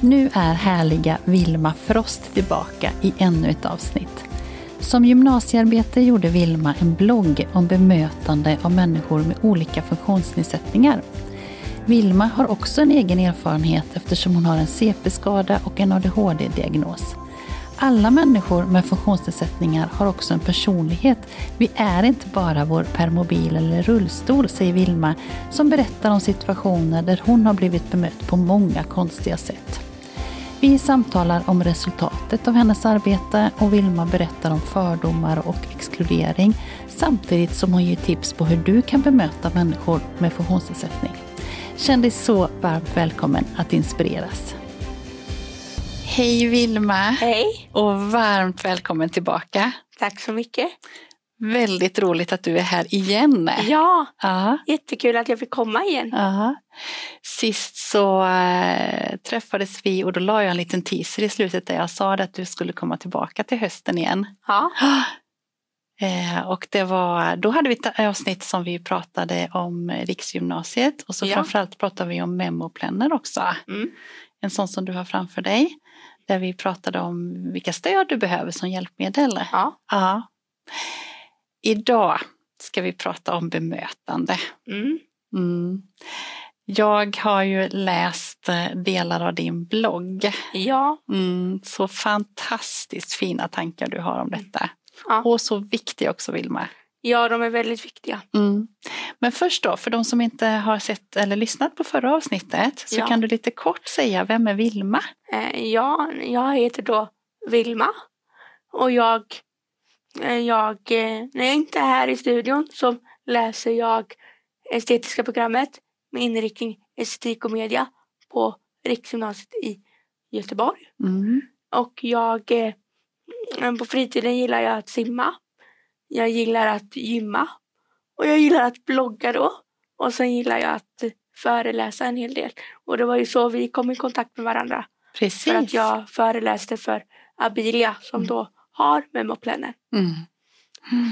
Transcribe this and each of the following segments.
Nu är härliga Vilma Frost tillbaka i ännu ett avsnitt. Som gymnasiearbete gjorde Vilma en blogg om bemötande av människor med olika funktionsnedsättningar. Vilma har också en egen erfarenhet eftersom hon har en CP-skada och en ADHD-diagnos. Alla människor med funktionsnedsättningar har också en personlighet. Vi är inte bara vår permobil eller rullstol, säger Vilma, som berättar om situationer där hon har blivit bemött på många konstiga sätt. Vi samtalar om resultatet av hennes arbete och Vilma berättar om fördomar och exkludering samtidigt som hon ger tips på hur du kan bemöta människor med funktionsnedsättning. Känn dig så varmt välkommen att inspireras. Hej Vilma! Hej! Och varmt välkommen tillbaka. Tack så mycket. Väldigt roligt att du är här igen. Ja, Ja. jättekul att jag fick komma igen. ja. Sist så äh, träffades vi och då la jag en liten teaser i slutet där jag sa att du skulle komma tillbaka till hösten igen. Ja, Eh, och det var, då hade vi ett avsnitt som vi pratade om Riksgymnasiet och så Ja. framförallt pratade vi om memoplännor också. mm. En sån som du har framför dig. Där vi pratade om vilka stöd du behöver som hjälpmedel. ja. Ja. Idag ska vi prata om bemötande. Mm. Mm. Jag har ju läst eh, delar av din blogg. ja. Mm, så fantastiskt fina tankar du har om detta. Ja. Och så viktiga också Vilma. ja, de är väldigt viktiga. Mm. Men först då, för de som inte har sett eller lyssnat på förra avsnittet så Ja. kan du lite kort säga, vem är Vilma? Eh, ja, jag heter då Vilma och jag, jag, eh, när jag inte är här i studion så läser jag estetiska programmet med inriktning estetik och media på Riksgymnasiet i Göteborg. Mm. Och jag eh, på fritiden gillar jag att simma. Jag gillar att gymma. Och jag gillar att blogga då. Och sen gillar jag att eh, föreläsa en hel del. Och det var ju så vi kom i kontakt med varandra. Precis. För att jag föreläste för Abilia som Mm. då har memopläner. Mm.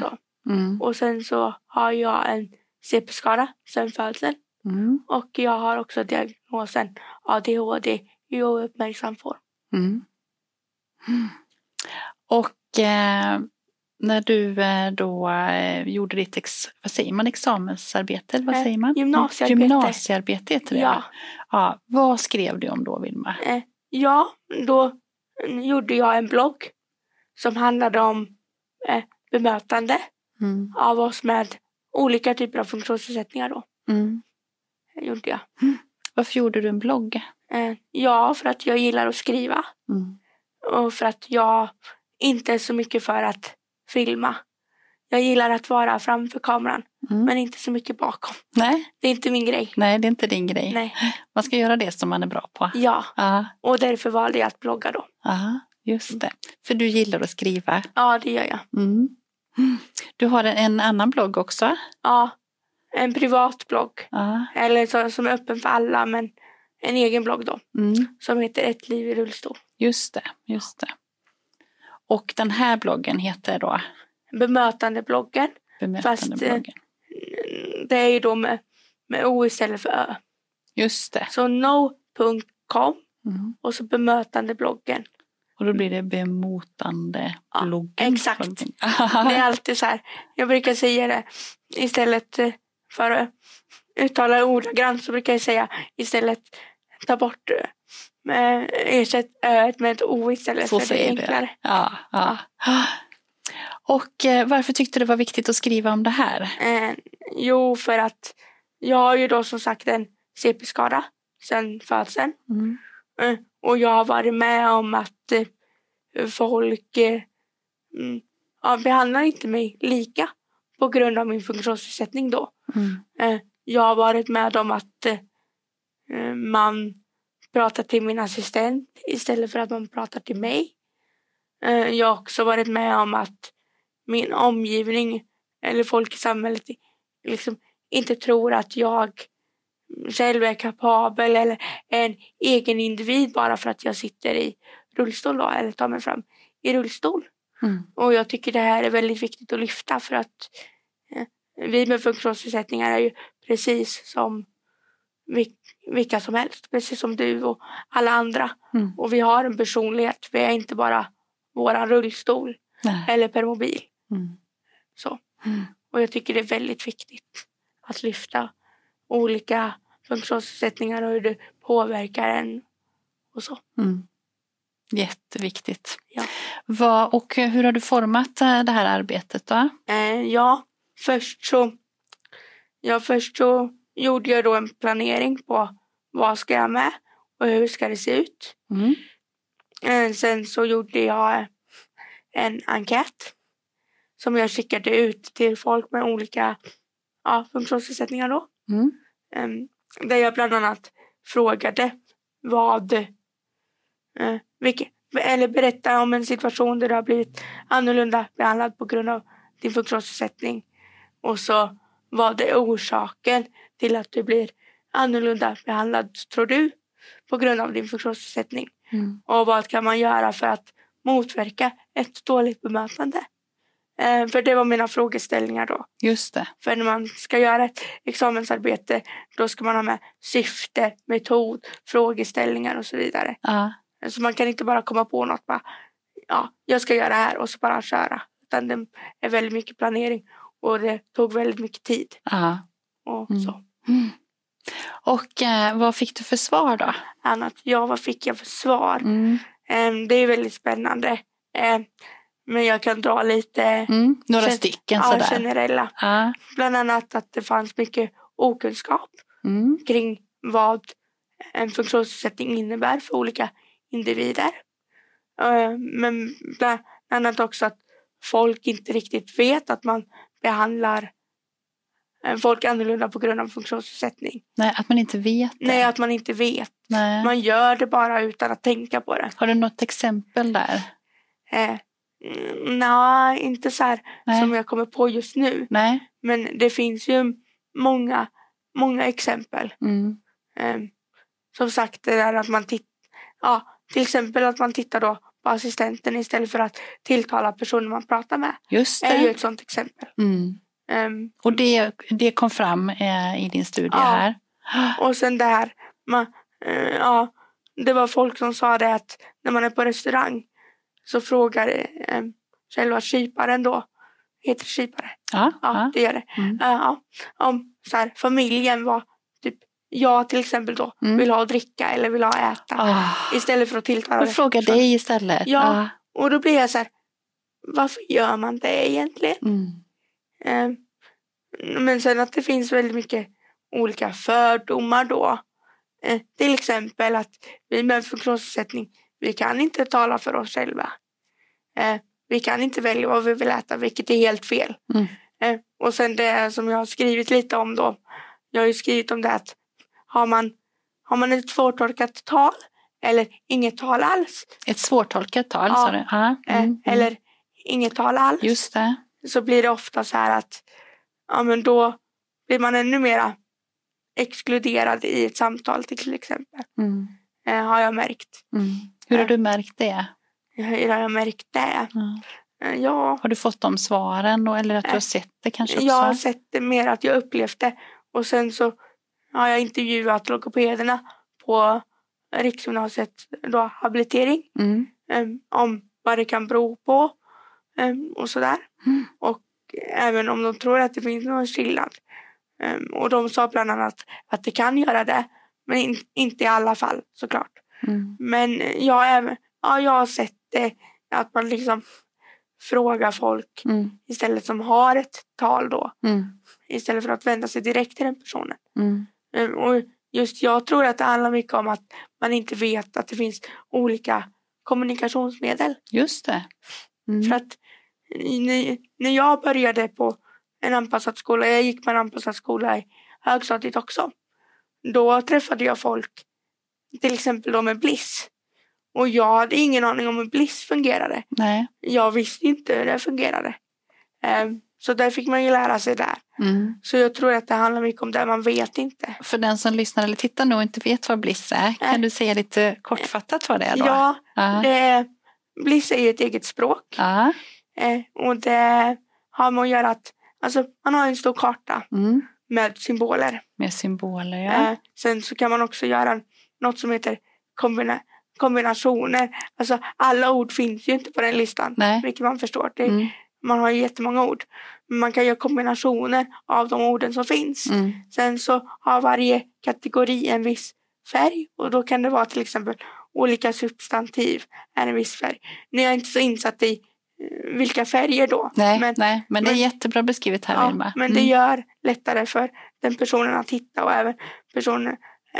Så. Mm. Och sen så har jag en CP-skada sen födseln. Mm. Och jag har också diagnosen ADHD i ouppmärksam form. Mm. Och eh, när du eh, då eh, gjorde ditt ex, vad säger man, examensarbete, eller vad Eh, säger man? gymnasiearbete. Gymnasiearbete heter det. Ja. ja. Vad skrev du om då, Vilma? Eh, ja, då gjorde jag en blogg som handlade om eh, bemötande Mm. av oss med olika typer av funktionsnedsättningar. Då, Mm. eh, gjorde jag. Varför gjorde du en blogg? Eh, ja, för att jag gillar att skriva Mm. och för att jag inte är så mycket för att filma. Jag gillar att vara framför kameran, Mm. men inte så mycket bakom. Nej, Det är inte min grej. nej, det är inte din grej. Nej. Man ska göra det som man är bra på. Ja, Ja, och därför valde jag att blogga då. ja just det. För du gillar att skriva. Ja, det gör jag. Mm. Du har en, en annan blogg också. Ja, en privat blogg. Ja. Eller så, som är öppen för alla, men en egen blogg då. Mm. Som heter Ett liv i rullstol. Just det, just det. Och den här bloggen heter då Bemötandebloggen. Bemötandebloggen. mm, Det är ju då med, med O istället för Ö. Just det. Så no.com Mm. och så bemötandebloggen. Och då blir det bemotande-bloggen. Ja, exakt. Det är alltid så här. Jag brukar säga det istället eh, för att uttala ordagrant så brukar jag säga istället ta bort eh, med, ersätt Ö med ett O istället Så för det enklare. Ja, ja. Och eh, varför tyckte du det var viktigt att skriva om det här? Eh, jo, för att jag har ju då som sagt en CP-skada sedan födseln. Mm. Eh, och jag har varit med om att eh, folk eh, mm, ja, behandlar inte mig lika på grund av min funktionsnedsättning då. Mm. Eh, jag har varit med om att man prata till min assistent istället för att man pratar till mig. Jag har också varit med om att min omgivning eller folk i samhället liksom inte tror att jag själv är kapabel eller en egen individ bara för att jag sitter i rullstol då, eller tar mig fram i rullstol. Mm. Och jag tycker det här är väldigt viktigt att lyfta för att eh, vi med funktionsnedsättningar är ju precis som vilka som helst, precis som du och alla andra. Mm. Och vi har en personlighet, vi är inte bara våran rullstol Nej. eller permobil. Mm. Så. Mm. Och jag tycker det är väldigt viktigt att lyfta olika funktionsnedsättningar och hur det påverkar en och så. Mm. Jätteviktigt. Ja. Vad, och hur har du format eh, det här arbetet då? Eh, ja, först så, ja, först så gjorde jag då en planering på vad ska jag med och hur ska det se ut. Mm. Eh, sen så gjorde jag en enkät som jag skickade ut till folk med olika ja, funktionsnedsättningar då. Mm. Em, där jag bland annat frågade vad, eh, vilka, eller berätta om en situation där du har blivit annorlunda behandlad på grund av din funktionsnedsättning. Och så vad är orsaken till att du blir annorlunda behandlad, tror du, på grund av din funktionsnedsättning? Mm. Och vad kan man göra för att motverka ett dåligt bemötande? Eh, för det var mina frågeställningar då. Just det. För när man ska göra ett examensarbete då ska man ha med syfte, metod, frågeställningar och så vidare. Ja. Så man kan inte bara komma på något bara, ja, jag ska göra det här och så bara köra. Utan det är väldigt mycket planering och det tog väldigt mycket tid. Ja. Och Mm. så. Mm. Och eh, vad fick du för svar då? Annat, ja, vad fick jag för svar? Mm. Em, det är väldigt spännande. Em, men jag kan dra lite Mm. Några Sen- stycken ja, sådär. generella. Ja. Bland annat att det fanns mycket okunskap Mm. kring vad en funktionsnedsättning innebär för olika individer. Eh, Men bland annat också att folk inte riktigt vet att man behandlar eh, folk annorlunda på grund av funktionsnedsättning. Nej, att man inte vet det. Nej, att man inte vet. Nej. Man gör det bara utan att tänka på det. Har du något exempel där? Mm, Nej, inte så här Nej. som jag kommer på just nu. Nej. Men det finns ju många, många exempel. Mm. Eh, som sagt, det där att man tittar, ja, till exempel att man tittar då på assistenten istället för att tilltala personen man pratar med. Just är ju det. ett sånt exempel. Mm. Ehm, Och det, det kom fram eh, i din studie Ja. här. och sen det här, man, eh, ja, det var folk som sa det att när man är på restaurang så frågar eh, själva kyparen då, heter det kypare? Ja. Ja, ja. det gör det. Mm. Ja, om så här, familjen var typ, jag till exempel då Mm. vill ha att dricka eller vill ha att äta. Ah. Istället för att tilltala frågar personen. dig istället. Ja. Och då blir jag så här, varför gör man det egentligen? Mm. Eh, men sen att det finns väldigt mycket olika fördomar då. Eh, till exempel att vi med funktionsnedsättning, vi kan inte tala för oss själva. Eh, vi kan inte välja vad vi vill äta, vilket är helt fel. Mm. Eh, och sen det som jag har skrivit lite om då. Jag har ju skrivit om det att har man, har man ett svårtolkat tal eller inget tal alls, Ett svårtolkat tal Ja. sa du? Ja. eh, Mm. Mm. eller inget tal alls. Just det. så blir det ofta så här att ja, men då blir man ännu mera exkluderad i ett samtal till exempel. Mm. Eh, har jag märkt. Mm. Hur har Ja. du märkt det? Hur har jag märkt det? Eh, ja, Har du fått de svaren och, eller att du har sett det kanske också? jag har sett det mer att jag upplevt det. Och sen så har jag intervjuat logopederna på Riksgymnasiet då, habilitering. Mm. eh, om vad det kan bero på eh, och sådär. Mm. Och även om de tror att det finns någon skillnad. Eh, och de sa bland annat att det kan göra det, men in, inte i alla fall såklart. Mm. Men jag, ja, jag har sett det, att man liksom frågar folk Mm. istället som har ett tal då, Mm. istället för att vända sig direkt till den personen. Mm. Eh, Och just jag tror att det handlar mycket om att man inte vet att det finns olika kommunikationsmedel. Just det. För att när, när jag började på en anpassad skola, jag gick på en anpassad skola i högstadiet också. Då träffade jag folk till exempel då med Bliss. Och jag hade ingen aning om hur Bliss fungerade. Nej. Jag visste inte hur det fungerade. Ehm, så där fick man ju lära sig där. Mm. Så jag tror att det handlar mycket om det man vet inte. För den som lyssnar eller tittar nu och inte vet vad Bliss är, kan du säga lite kortfattat vad det är då? Ja, Ja. det, Bliss är ju ett eget språk. Ja. Eh, och det har man att göra att, alltså man har en stor karta Mm. med symboler. Med symboler, ja. Eh, sen så kan man också göra något som heter kombina kombinationer. Alltså alla ord finns ju inte på den listan. Nej. Vilket man förstår. Det, Mm. Man har ju jättemånga ord. Men man kan göra kombinationer av de orden som finns. Mm. Sen så har varje kategori en viss färg. Och då kan det vara till exempel olika substantiv är en viss färg. Nu är jag inte så insatt i eh, vilka färger då. Nej, men, nej, men det är men- jättebra beskrivet här ja, Vilma. men det Mm. gör lättare för den personen att hitta och även personen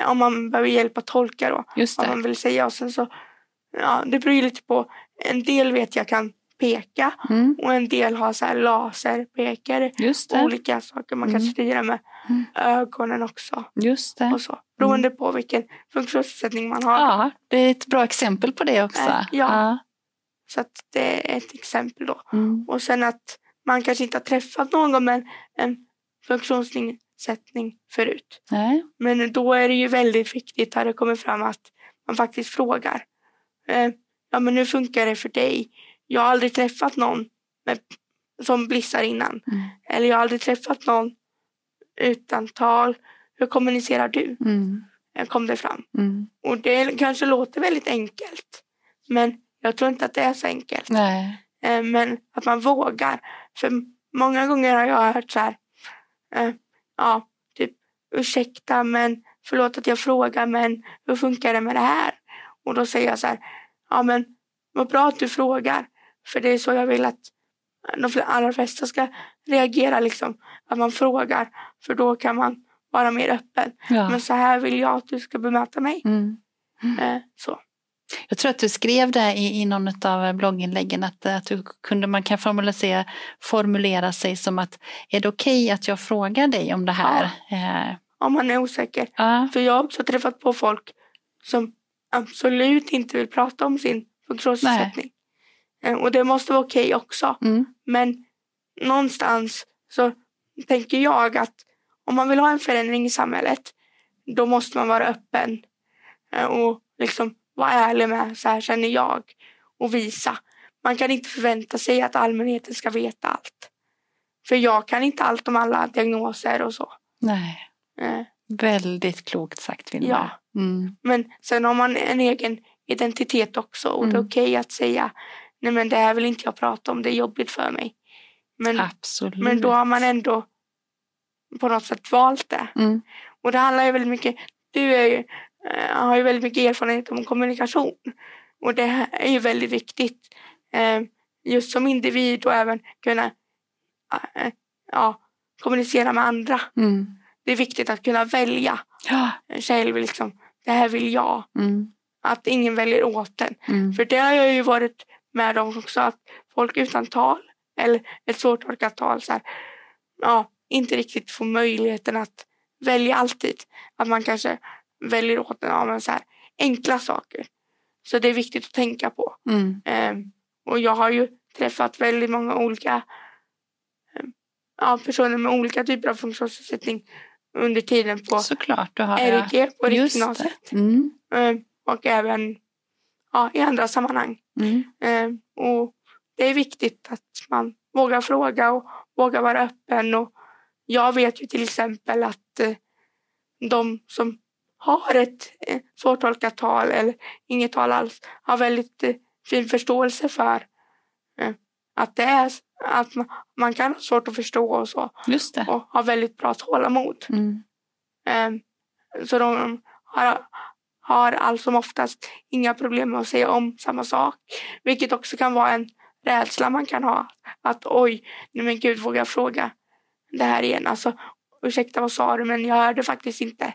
om man behöver hjälp att tolka då. Just vad det. man vill säga. Och sen så, ja, det beror ju lite på. En del vet jag kan peka Mm. och en del har så här laserpekare. Olika saker man kan Mm. styra med Mm. ögonen också. Just det. Och så, beroende på vilken funktionsnedsättning man har. Ja, det är ett bra exempel på det också. Eh, ja. Så att det är ett exempel då. Mm. Och sen att man kanske inte har träffat någon med en funktionsnedsättning förut. Nej. Men då är det ju väldigt viktigt att det kommer fram att man faktiskt frågar. Eh, ja men hur funkar det för dig? Jag har aldrig träffat någon med, som blissar innan. Mm. Eller jag har aldrig träffat någon utan tal. Hur kommunicerar du? Mm. Eh, Kom det fram. Mm. Och det kanske låter väldigt enkelt. Men jag tror inte att det är så enkelt. Nej. Eh, Men att man vågar. För många gånger har jag hört så här. eh, Ja, typ ursäkta men förlåt att jag frågar men hur funkar det med det här? Och då säger jag så här. Ja men vad bra att du frågar. För det är så jag vill att de allra flesta ska reagera liksom. Att man frågar. För då kan man vara mer öppen. Ja. Men så här vill jag att du ska bemöta mig. Mm. Eh, Så. Jag tror att du skrev det i, i någon av blogginläggen att, att du kunde, man kan formulera, formulera sig som att är det okej att jag frågar dig om det här? Eh, Om man är osäker. ja. För jag har också träffat på folk som absolut inte vill prata om sin funktionsnedsättning. Eh, Och det måste vara okej också. Mm. Men någonstans så tänker jag att om man vill ha en förändring i samhället då måste man vara öppen eh, och liksom vara ärlig med så här känner jag och visa. Man kan inte förvänta sig att allmänheten ska veta allt. För jag kan inte allt om alla diagnoser och så. Nej. Eh, Väldigt klokt sagt Vilma. Ja. Mm. Men sen har man en egen identitet också och det är Mm. okej att säga nej men det här vill inte jag prata om, det är jobbigt för mig. Men, Absolut. men då har man ändå på något sätt valt det. Mm. Och det handlar ju väldigt mycket, du är ju, eh, har ju väldigt mycket erfarenhet om kommunikation. Och det är ju väldigt viktigt. Eh, just som individ och även kunna eh, ja, kommunicera med andra. Mm. Det är viktigt att kunna välja Ja. själv. Liksom, det här vill jag. Mm. Att ingen väljer åt en. Mm. För det har jag ju varit med om också. Att folk utan tal eller ett svårtolkat tal så här, ja, inte riktigt får möjligheten att välja alltid. Att man kanske väljer åt en ja, men så här, enkla saker. Så det är viktigt att tänka på. Mm. Ehm, och jag har ju träffat väldigt många olika ehm, ja, personer med olika typer av funktionsnedsättning under tiden på Såklart. RG på riksgymnasiet. Mm. Ehm, och även ja, i andra sammanhang. Mm. Och det är viktigt att man vågar fråga och vågar vara öppen. Och jag vet ju till exempel att eh, de som har ett eh, svårtolkat tal eller inget tal alls har väldigt eh, fin förståelse för eh, att det är att man, kan ha svårt att förstå och så och har väldigt bra tålamod. Mm. Ehm, Så de har, har allt som oftast inga problem med att säga om samma sak. Vilket också kan vara en rädsla man kan ha. Att oj, nej men gud vågar jag fråga det här igen. Alltså ursäkta vad sa du men jag hörde faktiskt inte.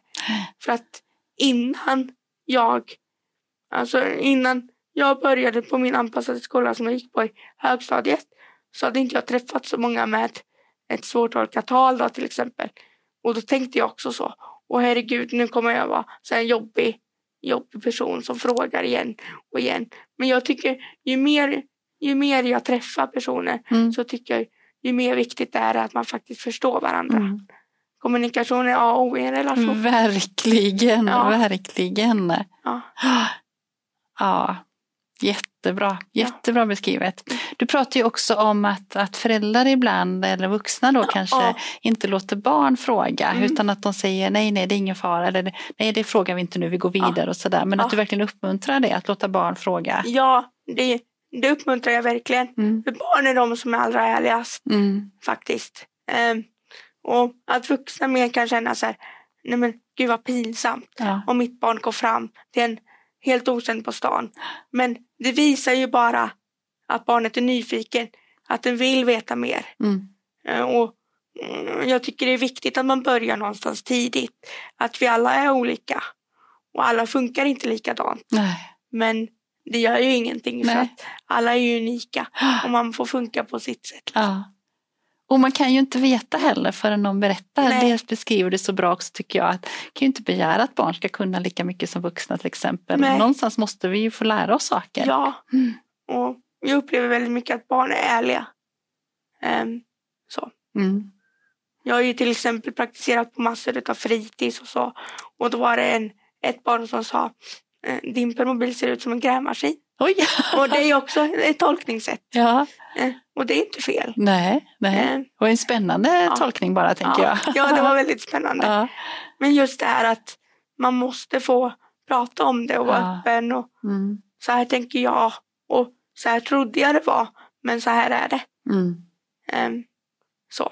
För att innan jag, alltså innan jag började på min anpassade skola som jag gick på i högstadiet så hade inte jag träffat så många med ett svårtolkat tal då till exempel. Och då tänkte jag också så. Och herregud, nu kommer jag vara så här jobbig, jobbig person som frågar igen och igen. Men jag tycker ju mer, ju mer jag träffar personer Mm. så tycker jag ju mer viktigt det är att man faktiskt förstår varandra. Mm. Kommunikation är A och O i en relation. Verkligen, Ja. verkligen. Ja. Ja, jättebra. Jättebra beskrivet. Du pratar ju också om att, att föräldrar ibland, eller vuxna då kanske, Ja. inte låter barn fråga Mm. utan att de säger nej, nej, det är ingen fara eller nej, det frågar vi inte nu, vi går vidare och sådär. Men att du verkligen uppmuntrar det, att låta barn fråga. Ja, det, det uppmuntrar jag verkligen. Mm. För barn är de som är allra ärligast Mm. faktiskt. Ehm, och att vuxna mer kan känna så här, nej men gud vad pinsamt Ja. om mitt barn går fram till en helt okänd på stan. Men det visar ju bara att barnet är nyfiken, att den vill veta mer. Mm. Eh, Och mm, jag tycker det är viktigt att man börjar någonstans tidigt. Att vi alla är olika. Och alla funkar inte likadant. Nej. Men det gör ju ingenting för Nej. att alla är ju unika. Och man får funka på sitt sätt. Ja. Och man kan ju inte veta heller förrän någon berättar. Nej. Det beskriver det så bra också tycker jag. Att man kan ju inte begära att barn ska kunna lika mycket som vuxna till exempel. Nej. Någonstans måste vi ju få lära oss saker. Ja, Mm. och jag upplever väldigt mycket att barn är ärliga. Ehm, så. Mm. Jag har ju till exempel praktiserat på massor av fritids och så. Och då var det en, ett barn som sa eh, din permobil ser ut som en grävmaskin. Oj! Och det är också ett tolkningssätt. Ja, Eh, och det är inte fel. nej, nej. Eh, Och en spännande Ja. tolkning bara tänker ja, jag. ja, det var väldigt spännande. Ja. Men just det här att man måste få prata om det och vara Ja. öppen. Och Mm. så här tänker jag. Och så här trodde jag det var. Men så här är det. Mm. Ehm, så.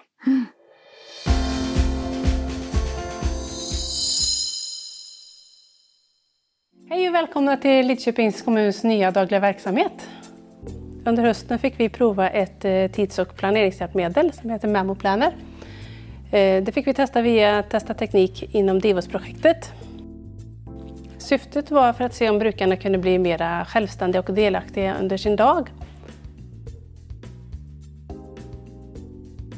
Hej och välkomna till Lidköpings kommuns nya dagliga verksamhet. Under hösten fick vi prova ett eh, tids och planeringshjälpmedel som heter Memo Planner. Eh, det fick vi testa via Testa teknik inom Divos-projektet. Syftet var för att se om brukarna kunde bli mer självständiga och delaktiga under sin dag.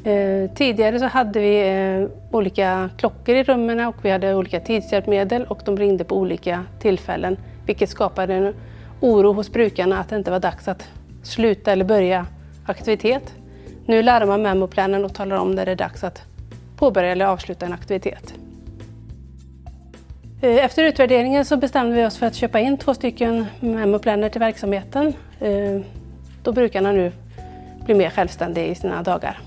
Eh, tidigare så hade vi eh, olika klockor i rummen och vi hade olika tidshjälpmedel och de ringde på olika tillfällen vilket skapade en oro hos brukarna att det inte var dags att sluta eller börja aktivitet. Nu larmar memoplanen och talar om när det är dags att påbörja eller avsluta en aktivitet. Eh, efter utvärderingen så bestämde vi oss för att köpa in två stycken memoplaner till verksamheten då brukarna nu blir mer självständiga i sina dagar.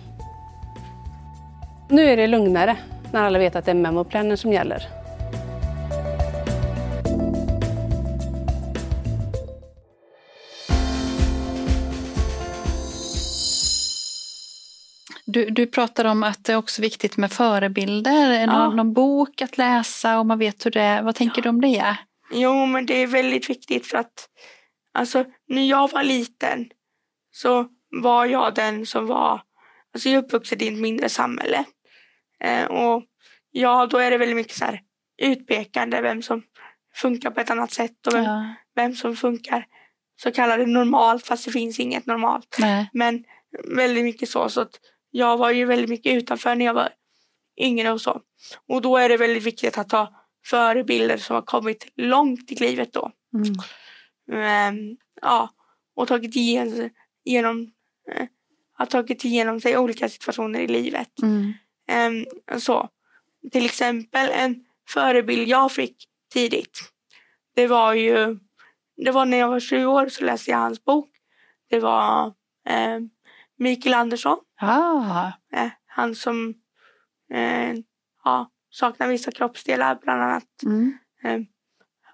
Nu är det lugnare när alla vet att det är memoplanen som gäller. Du, du pratar om att det är också viktigt med förebilder. Det Ja. Någon, någon bok att läsa och man vet hur det är. Vad tänker du om det? Jo, men det är väldigt viktigt för att alltså, när jag var liten så var jag den som var, alltså jag är uppvuxen i ett mindre samhälle. Eh, och ja, då är det väldigt mycket så här utpekande vem som funkar på ett annat sätt och vem, Ja. vem som funkar så kallade normalt fast det finns inget normalt. Nej. Men väldigt mycket så. Så att jag var ju väldigt mycket utanför när jag var yngre och så. Och då är det väldigt viktigt att ha förebilder som har kommit långt i livet då. Mm. Ehm, ja, och tagit igen, igenom, eh, har tagit igenom sig olika situationer i livet. Mm. Ehm, så. Till exempel en förebild jag fick tidigt. Det var ju, det var när jag var sju år så läste jag hans bok. Det var eh, Mikael Andersson. Ah. Eh, han som eh, ja, saknar vissa kroppsdelar bland annat. Mm. Eh,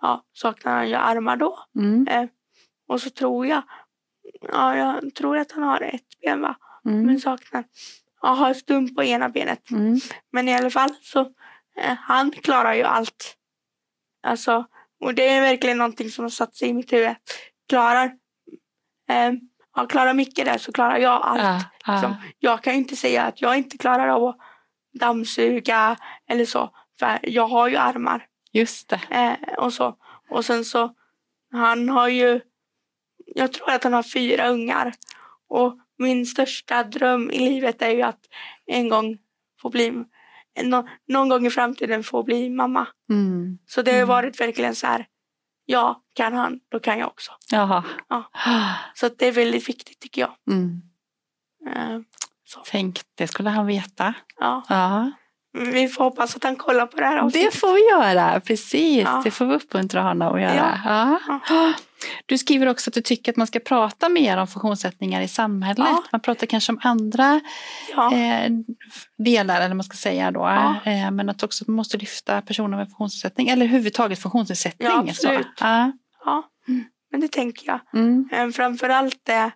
ja, saknar han ju armar då. Mm. Eh, och så tror jag, ja jag tror att han har ett ben va. Mm. Men saknar, ja, har stump på ena benet. Mm. Men i alla fall så eh, han klarar ju allt. Alltså, och det är verkligen någonting som har satt sig i mitt huvud. Klarar, eh, ja, klarar Micke det så klarar jag allt. Ah, ah. Liksom, jag kan ju inte säga att jag inte klarar av att dammsuga eller så. För jag har ju armar Just det. eh, och så. Och sen så, han har ju, jag tror att han har fyra ungar. Och min största dröm i livet är ju att en gång få bli, nå, någon gång i framtiden få bli mamma. Mm. Så det har Mm. varit verkligen så här, ja, kan han, då kan jag också. Jaha. Ja. Så det är väldigt viktigt tycker jag. Mm. Eh, Tänk, det skulle han veta. ja. Ja. Vi får hoppas att han kollar på det här Det avsnittet. får vi göra, precis. Ja. Det får vi uppmuntra honom att göra. Ja. Ja. Du skriver också att du tycker att man ska prata mer om funktionsnedsättningar i samhället. Man pratar kanske om andra eh, delar, eller man ska säga då. Eh, men att också man måste lyfta personer med funktionsnedsättning, eller överhuvudtaget funktionsnedsättning. Ja, absolut. Ja. ja, men det tänker jag. Mm. Eh, Framförallt det,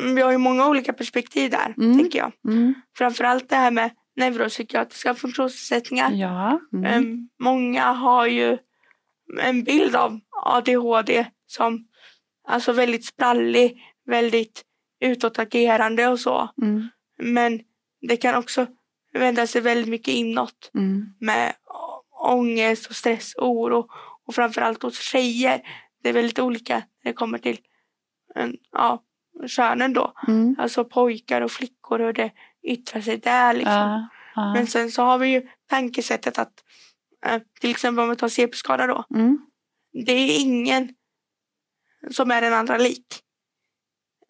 mm, vi har ju många olika perspektiv där, Mm. tänker jag. Mm. Framförallt det här med neuropsykiatriska funktionsnedsättningar. Ja. Mm. Eh, Många har ju en bild av ADHD som alltså väldigt sprallig, väldigt utåtagerande och så. Mm. Men det kan också vända sig väldigt mycket inåt Mm. med ångest och stress och oro. Och framförallt hos tjejer. Det är väldigt olika när det kommer till eh, ja, könen då. Mm. Alltså pojkar och flickor och hur det yttrar sig där. Liksom. Ja. Men sen så har vi ju tankesättet att eh, till exempel om vi tar CP-skada då. Mm. Det är ingen som är den andra lik.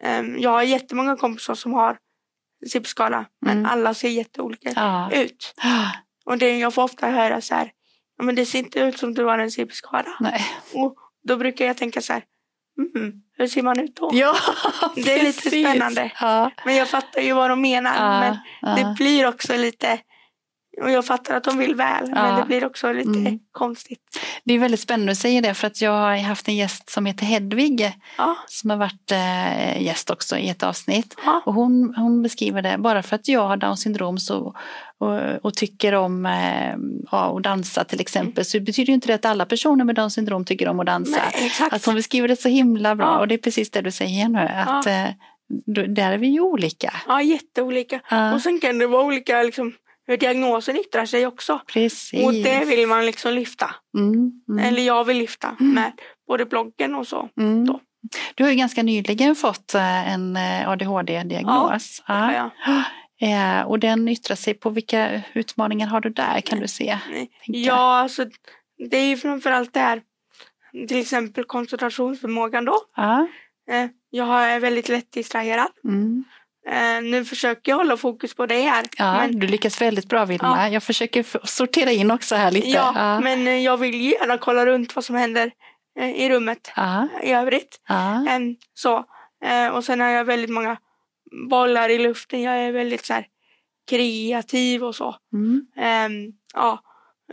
Em, Jag har jättemånga kompisar som har CP-skada men Mm. alla ser jätteolika Ja. ut. Och det jag får ofta höra så här, men det ser inte ut som du har en CP-skada. Och då brukar jag tänka så här, mm, hur ser man ut då? Ja, Det är lite spännande. Ja. Men jag fattar ju vad de menar. Ja. Men Ja. det blir också lite, och jag fattar att de vill väl, men Ja. det blir också lite Mm. konstigt. Det är väldigt spännande att säga det för att jag har haft en gäst som heter Hedvig Ja, som har varit eh, gäst också i ett avsnitt. ja, Och hon, hon beskriver det, bara för att jag har Downs syndrom så, och, och tycker om eh, ja, att dansa till exempel så betyder ju inte det att alla personer med Downs syndrom tycker om att dansa. nej, exakt. Alltså hon beskriver det så himla bra och det är precis det du säger nu att eh, där är vi ju olika. Ja, jätteolika. Och sen kan det vara olika liksom, hur diagnosen yttrar sig också. precis. Och det vill man liksom lyfta. mm, mm, Eller jag vill lyfta med både bloggen och så. mm. då. Du har ju ganska nyligen fått eh, en eh, ADHD-diagnos. Ja, ja. Eh, Och den yttrar sig på vilka utmaningar har du där kan du se? Ja, alltså det är ju framförallt det här till exempel koncentrationsförmågan då. Ja. Jag har- är väldigt lätt distraherad. Mm. Eh, Nu försöker jag hålla fokus på det här. Ja, Men, du lyckas väldigt bra Vilma. Jag försöker sortera in också här lite. ja, ja. men eh, jag vill gärna kolla runt vad som händer eh, i rummet ja, i övrigt. ja. Än så. Och sen har jag väldigt många bollar i luften. Jag är väldigt så här kreativ och så. Mm. Ehm, ja,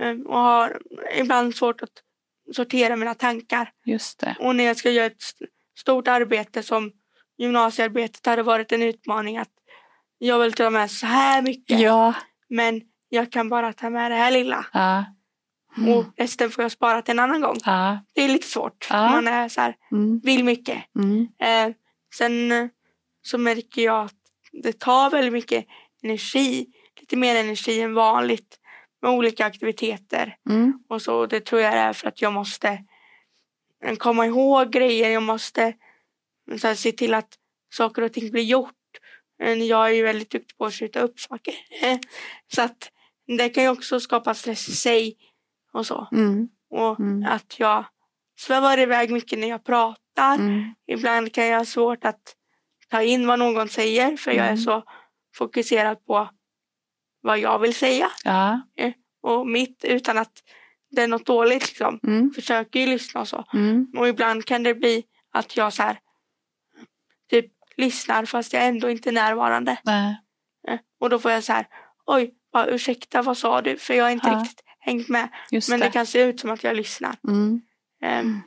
ehm, och har ibland svårt att sortera mina tankar. Just det. Och när jag ska göra ett st- stort arbete som gymnasiearbetet hade varit en utmaning att jag vill ta med så här mycket Ja. men jag kan bara ta med det här lilla Ja. och resten får jag spara till en annan gång. Ja. Det är lite svårt. Man är så här, Mm. vill mycket. Mm. Eh, sen eh, så märker jag att det tar väldigt mycket energi, lite mer energi än vanligt med olika aktiviteter. Mm. Och så det tror jag är för att jag måste eh, komma ihåg grejer. Jag måste eh, så här, se till att saker och ting blir gjort. Eh, Jag är ju väldigt duktig på att skjuta upp saker. så att det kan ju också skapa stress i sig och så. Mm. Och Mm. att jag svävar iväg mycket när jag pratar. Mm. Ibland kan jag ha svårt att ta in vad någon säger för jag är Mm. så fokuserad på vad jag vill säga Ja. och mitt utan att det är något dåligt liksom. Mm. Försöker ju lyssna och så. Mm. Och ibland kan det bli att jag så här typ lyssnar fast jag ändå inte är närvarande. Nej. Eh, Och då får jag så här, oj, bara, ursäkta vad sa du? För jag har inte Ja. riktigt hängt med. Just Men det. det kan se ut som att jag lyssnar. Mm. Ehm,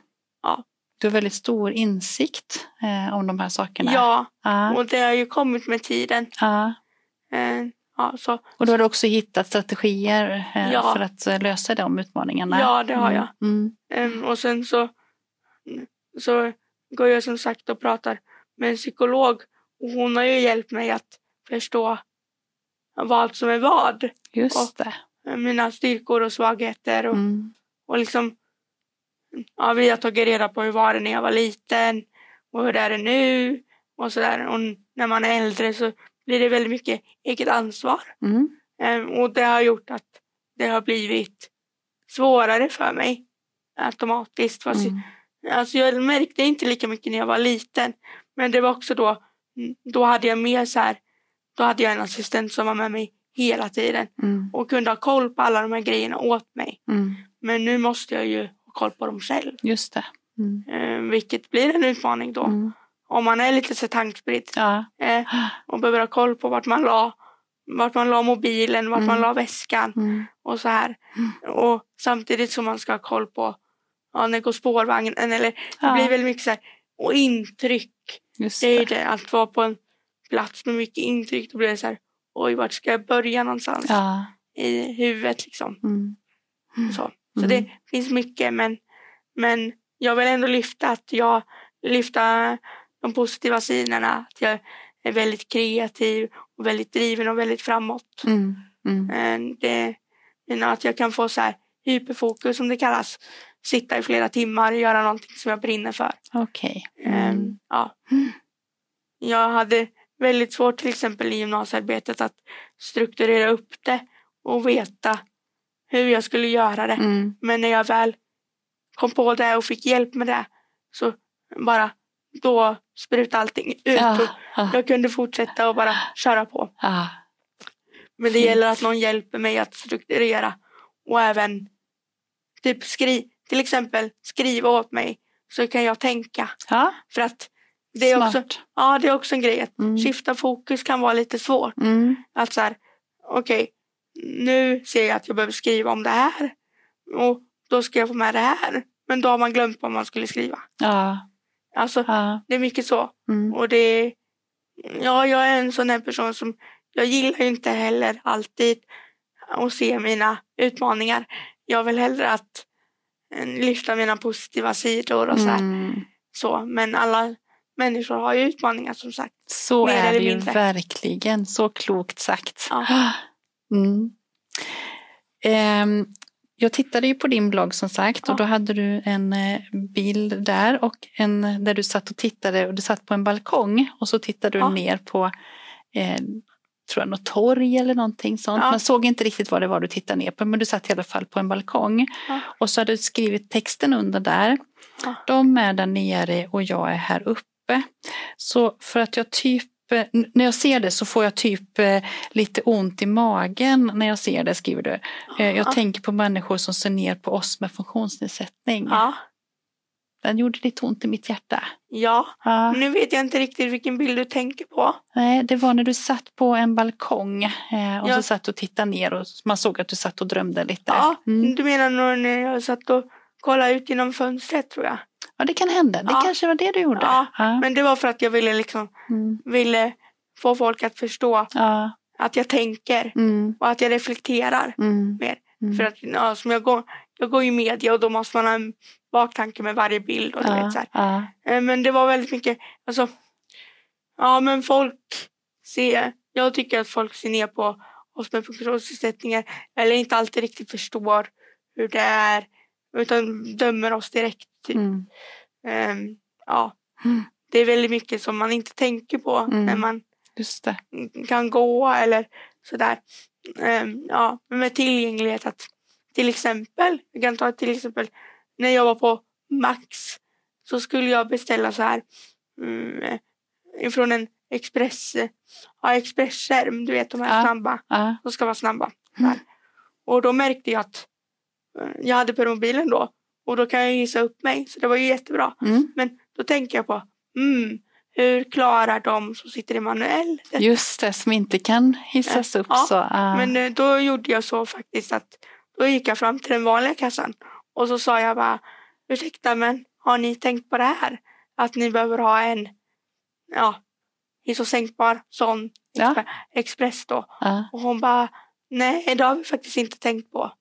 Du har väldigt stor insikt eh, om de här sakerna. ja, Ja. och det har ju kommit med tiden. ja. Ehm, ja, så, Och då har du också hittat strategier eh, Ja. för att eh, lösa de utmaningarna. ja, det har jag. Mm. Ehm, och sen så, så går jag som sagt och pratar med en psykolog. Och hon har ju hjälpt mig att förstå vad som är vad. Just det. Mina styrkor och svagheter. Och, Mm. och liksom, ja, vi har tagit reda på hur var det när jag var liten och hur är det nu. Och sådär. Och när man är äldre så blir det väldigt mycket eget ansvar. Mm. Ehm, och det har gjort att det har blivit svårare för mig automatiskt. Fast Mm. Alltså jag märkte inte lika mycket när jag var liten. Men det var också då, då hade jag mer så här, då hade jag en assistent som var med mig hela tiden Mm. och kunde ha koll på alla de här grejerna åt mig. Mm. Men nu måste jag ju ha koll på dem själv. Just det. Mm. Eh, vilket blir en utmaning då. Mm. Om man är lite så tankspridd Ja. eh, och behöver ha koll på vart man la, vart man la mobilen, vart man Mm. la väskan Mm. och så här. Och samtidigt som man ska ha koll på ja, när går spårvagnen eller det Ja. blir väldigt mycket så här. Och intryck. Just Det är ju det. det, att vara på en plats med mycket intryck. Då blir det så här, oj vart ska jag börja någonstans Ja. i huvudet liksom. Mm. Så, så Mm. det finns mycket men, men jag vill ändå lyfta att jag lyfta de positiva sidorna. Att jag är väldigt kreativ och väldigt driven och väldigt framåt. Mm. Mm. Eh, Det, att jag kan få så här hyperfokus som det kallas. Sitta i flera timmar och göra någonting som jag brinner för. Okej. Eh, Mm. Ja. Mm. Jag hade väldigt svårt till exempel i gymnasiearbetet att strukturera upp det och veta hur jag skulle göra det. Mm. Men när jag väl kom på det och fick hjälp med det så bara då sprutade allting ut. Ja. och Ja. Jag kunde fortsätta och bara köra på. Ja. Men det Fint. gäller att någon hjälper mig att strukturera och även typ skri till exempel skriva åt mig så kan jag tänka. Ja. För att det är, också, ja, det är också en grej att Mm. skifta fokus kan vara lite svårt. Mm. Att så här, okej, nu ser jag att jag behöver skriva om det här och då ska jag få med det här. Men då har man glömt vad man skulle skriva. Ja. Alltså, Ja. det är mycket så. Mm. Och det ja, jag är en sån här person som, jag gillar ju inte heller alltid att se mina utmaningar. Jag vill hellre att lyfta mina positiva sidor och så här. Mm. Så, men alla människor har ju utmaningar som sagt. Så är det ju verkligen. Så klokt sagt. Ja. Mm. Ehm, jag tittade ju på din blogg som sagt Ja. och då hade du en eh, bild där och en där du satt och tittade och du satt på en balkong och så tittade du Ja. ner på eh, tror jag något torg eller någonting sånt. Ja. Man såg inte riktigt vad det var du tittade ner på men du satt i alla fall på en balkong. Ja. Och så hade du skrivit texten under där. Ja. De är där nere och jag är här uppe. Så för att jag typ när jag ser det så får jag typ eh, lite ont i magen när jag ser det, skriver du. Eh, jag Ja. tänker på människor som ser ner på oss med funktionsnedsättning. Ja, Den gjorde lite ont i mitt hjärta. ja. Ja. Nu vet jag inte riktigt vilken bild du tänker på. Nej, det var när du satt på en balkong eh, och Ja. så satt och tittade ner och man såg att du satt och drömde lite. Ja, Mm. du menar nog när jag satt och kollade ut genom fönstret tror jag. ja det kan hända. Det Ja. kanske var det du gjorde. Ja. Men det var för att jag ville liksom, Mm. ville få folk att förstå att jag tänker Mm. och att jag reflekterar Mm. mer. Mm. För att ja, som jag, går, jag går i media och då måste man ha en baktanke med varje bild. Och du vet, så Ja. här. Ja. Eh, Men det var väldigt mycket, alltså, ja men folk ser, jag tycker att folk ser ner på oss med funktionsnedsättningar eller inte alltid riktigt förstår hur det är utan dömer oss direkt. Typ. Mm. Ehm, ja, Mm. det är väldigt mycket som man inte tänker på Mm. när man kan gå eller sådär. Ehm, ja, med tillgänglighet att till exempel, jag kan ta till exempel när jag var på Max så skulle jag beställa så här mm, ifrån en express, ja, expressskärm, du vet de här Ja. snabba, Ja. de ska vara snabba. Mm. Och då märkte jag att eh, jag hade permobilen då och då kan jag gissa upp mig så det var ju jättebra. Mm. Men då tänker jag på, mm, hur klarar de som sitter i manuell? Just det, som inte kan hissas upp Ja, så. Ja. Men eh, då gjorde jag så faktiskt att då gick jag fram till den vanliga kassan och så sa jag bara ursäkta men har ni tänkt på det här? Att ni behöver ha en ja, hiss och sänkbar sån Ja. express då. ja. Och hon bara nej det har vi faktiskt inte tänkt på.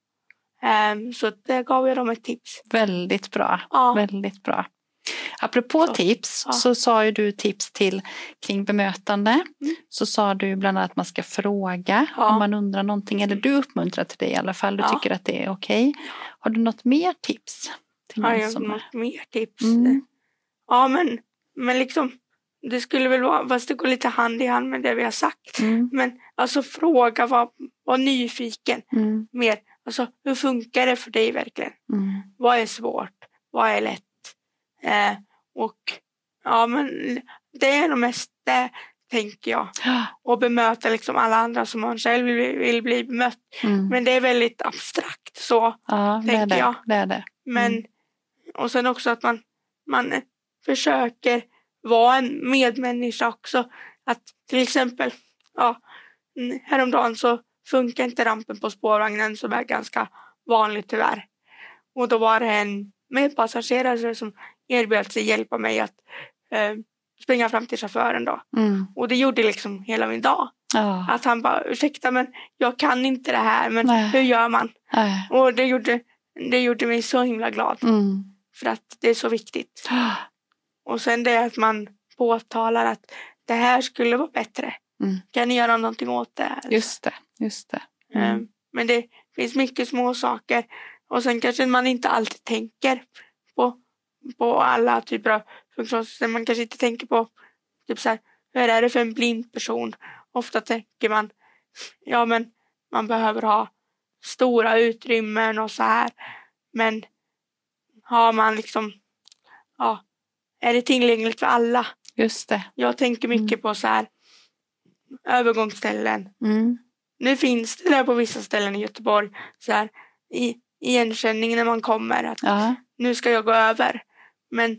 Ehm, så det gav jag dem ett tips. Väldigt bra. Ja, Väldigt bra. Apropå Så. tips Ja. så sa ju du tips till kring bemötande. Mm. Så sa du bland annat att man ska fråga Ja. om man undrar någonting. Eller du uppmuntrar till det i alla fall. Du Ja. tycker att det är okej. Har du något mer tips? Till har jag som något mer tips? Mm. Ja men, men liksom det skulle väl vara, fast det går lite hand i hand med det vi har sagt. Mm. Men alltså fråga, var, var nyfiken Mm. mer. Alltså hur funkar det för dig verkligen? Mm. Vad är svårt? Vad är lätt? Eh, och ja, men det är nog mest det, tänker jag. Och bemöta liksom alla andra som man själv vill, vill bli bemött. Mm. Men det är väldigt abstrakt så. Ja, tänker det. jag. det, är det. Men, Mm. och sen också att man, man försöker vara en medmänniska också. Att till exempel, ja, häromdagen så funkar inte rampen på spårvagnen som är ganska vanligt tyvärr. Och då var det en medpassagerare som erbjöd sig hjälpa mig att eh, springa fram till chauffören då. Mm. Och det gjorde liksom hela min dag. Ja. Att han bara, ursäkta men jag kan inte det här, men Nej. hur gör man? Nej. Och det gjorde, det gjorde mig så himla glad. Mm. För att det är så viktigt. Och sen det att man påtalar att det här skulle vara bättre. Mm. Kan ni göra någonting åt det? här? Just det. Just det. Eh, Mm. Men det finns mycket små saker. Och sen kanske man inte alltid tänker på, alla typer av funktionsnedsättningar. Man kanske inte tänker på typ så här, hur är det för en blind person? Ofta tänker man, ja men man behöver ha stora utrymmen och så här. Men har man liksom, ja, är det tillgängligt för alla? Just det. Jag tänker mycket på så här övergångsställen. Mm. Nu finns det där på vissa ställen i Göteborg så här i igenkänning när man kommer att Ja. nu ska jag gå över. Men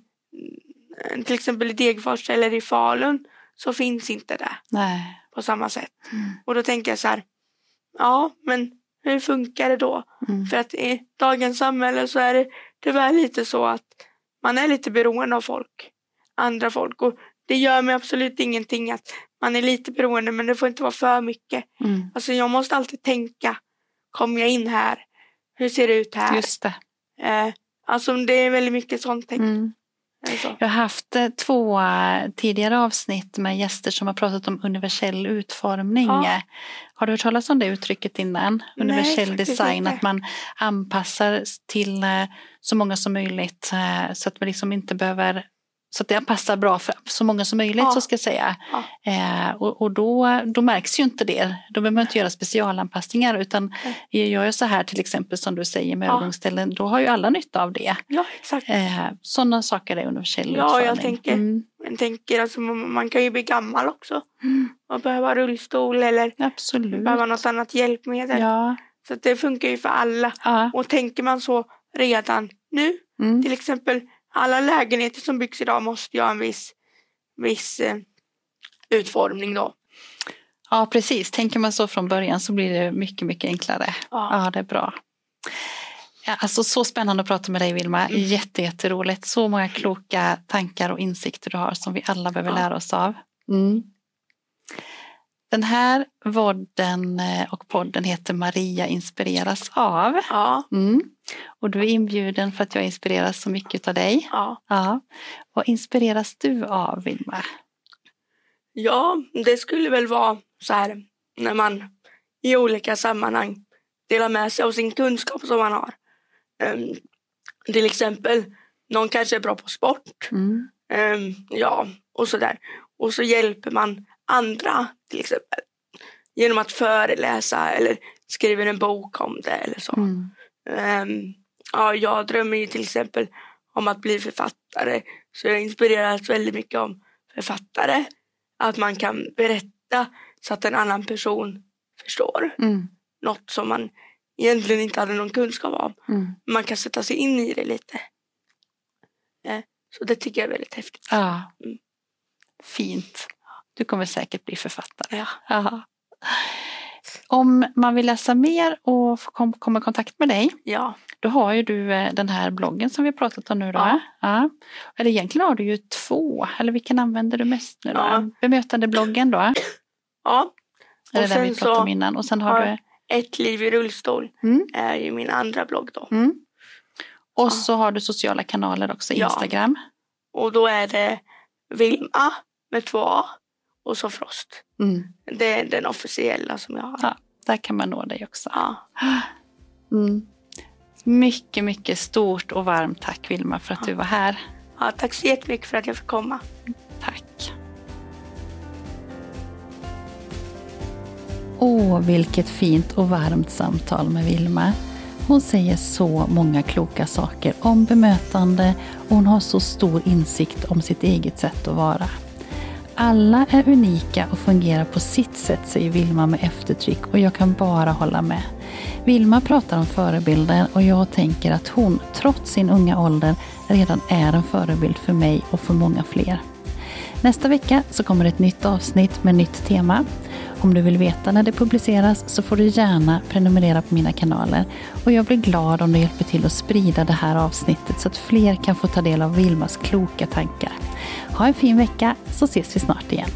mm, till exempel i Degerfors eller i Falun så finns inte det Nej. på samma sätt. Mm. Och då tänker jag så här, ja men hur funkar det då? Mm. För att i dagens samhälle så är det tyvärr lite så att man är lite beroende av folk. Andra folk. Och det gör mig absolut ingenting att man är lite beroende men det får inte vara för mycket. Mm. Alltså jag måste alltid tänka, kommer jag in här? Hur ser det ut här? Just det. Eh, alltså det är väldigt mycket sånt tänk. Mm. Alltså. Jag har haft eh, två eh, tidigare avsnitt med gäster som har pratat om universell utformning. Ja. Eh, Har du hört talas om det uttrycket innan? Nej, universell faktiskt design, inte. att man anpassar till så många som möjligt så att man liksom inte behöver så att det passar bra för så många som möjligt Ja. så ska jag säga. Ja. Eh, och och då, då märks ju inte det. Då behöver man inte göra specialanpassningar utan Nej. gör jag så här till exempel som du säger med Ja. övergångsställen, då har ju alla nytta av det. Ja exakt. Eh, Sådana saker är universell Ja, jag tänker- Mm, Jag tänker alltså man, kan ju bli gammal också. Mm. Och behöva rullstol eller absolut. behöva något annat hjälpmedel. Ja, Så det funkar ju för alla. ja. Och tänker man så redan nu, Mm. till exempel alla lägenheter som byggs idag måste ju ha en viss, viss eh, utformning då. ja, precis. Tänker man så från början så blir det mycket, mycket enklare. Ja. Ja, det är bra. Ja, alltså så spännande att prata med dig Vilma. Mm. Jätte, jätteroligt. Så många kloka tankar och insikter du har som vi alla behöver Ja. lära oss av. Mm. Den här vodden eh, och podden heter Maria inspireras av. Ja, Mm. Och du är inbjuden för att jag inspireras så mycket av dig. ja. Ja. Vad inspireras du av Vilma? ja, det skulle väl vara så här när man i olika sammanhang delar med sig av sin kunskap som man har. Ehm, till exempel, någon kanske är bra på sport. Mm. Ehm, ja, och sådär. Och så hjälper man andra till exempel. Genom att föreläsa eller skriver en bok om det eller så. Mm. Ehm, ja, jag drömmer ju till exempel om att bli författare. Så jag inspireras väldigt mycket om författare. Att man kan berätta så att en annan person förstår. Mm. Något som man egentligen inte hade någon kunskap om. Mm. Man kan sätta sig in i det lite. Eh, så det tycker jag är väldigt häftigt. Ja. Mm. Fint. Du kommer säkert bli författare. Ja. Ja. Om man vill läsa mer och kom, komma i kontakt med dig, Ja, då har ju du eh, den här bloggen som vi har pratat om nu. Då. Ja. Ja. Eller egentligen har du ju två, eller vilken använder du mest nu då? Ja. Bemötandebloggen då? ja. Och den vi pratade om innan? Och sen har har- du... Ett liv i rullstol Mm. är ju min andra blogg då. Mm. Och Ja. så har du sociala kanaler också, Ja. Instagram. Och då är det Vilma med två A och så Frost. Mm. Det är den officiella som jag har. Ja. Där kan man nå dig också. Ja. Mm. Mycket, mycket stort och varmt tack Vilma för att Ja. du var här. Ja, tack så jättemycket för att jag fick komma. Tack. Åh, vilket fint och varmt samtal med Vilma. Hon säger så många kloka saker om bemötande och hon har så stor insikt om sitt eget sätt att vara. Alla är unika och fungerar på sitt sätt, säger Vilma med eftertryck och jag kan bara hålla med. Vilma pratar om förebilder och jag tänker att hon, trots sin unga ålder, redan är en förebild för mig och för många fler. Nästa vecka så kommer ett nytt avsnitt med nytt tema. Om du vill veta när det publiceras så får du gärna prenumerera på mina kanaler. Och jag blir glad om du hjälper till att sprida det här avsnittet så att fler kan få ta del av Vilmas kloka tankar. Ha en fin vecka så ses vi snart igen.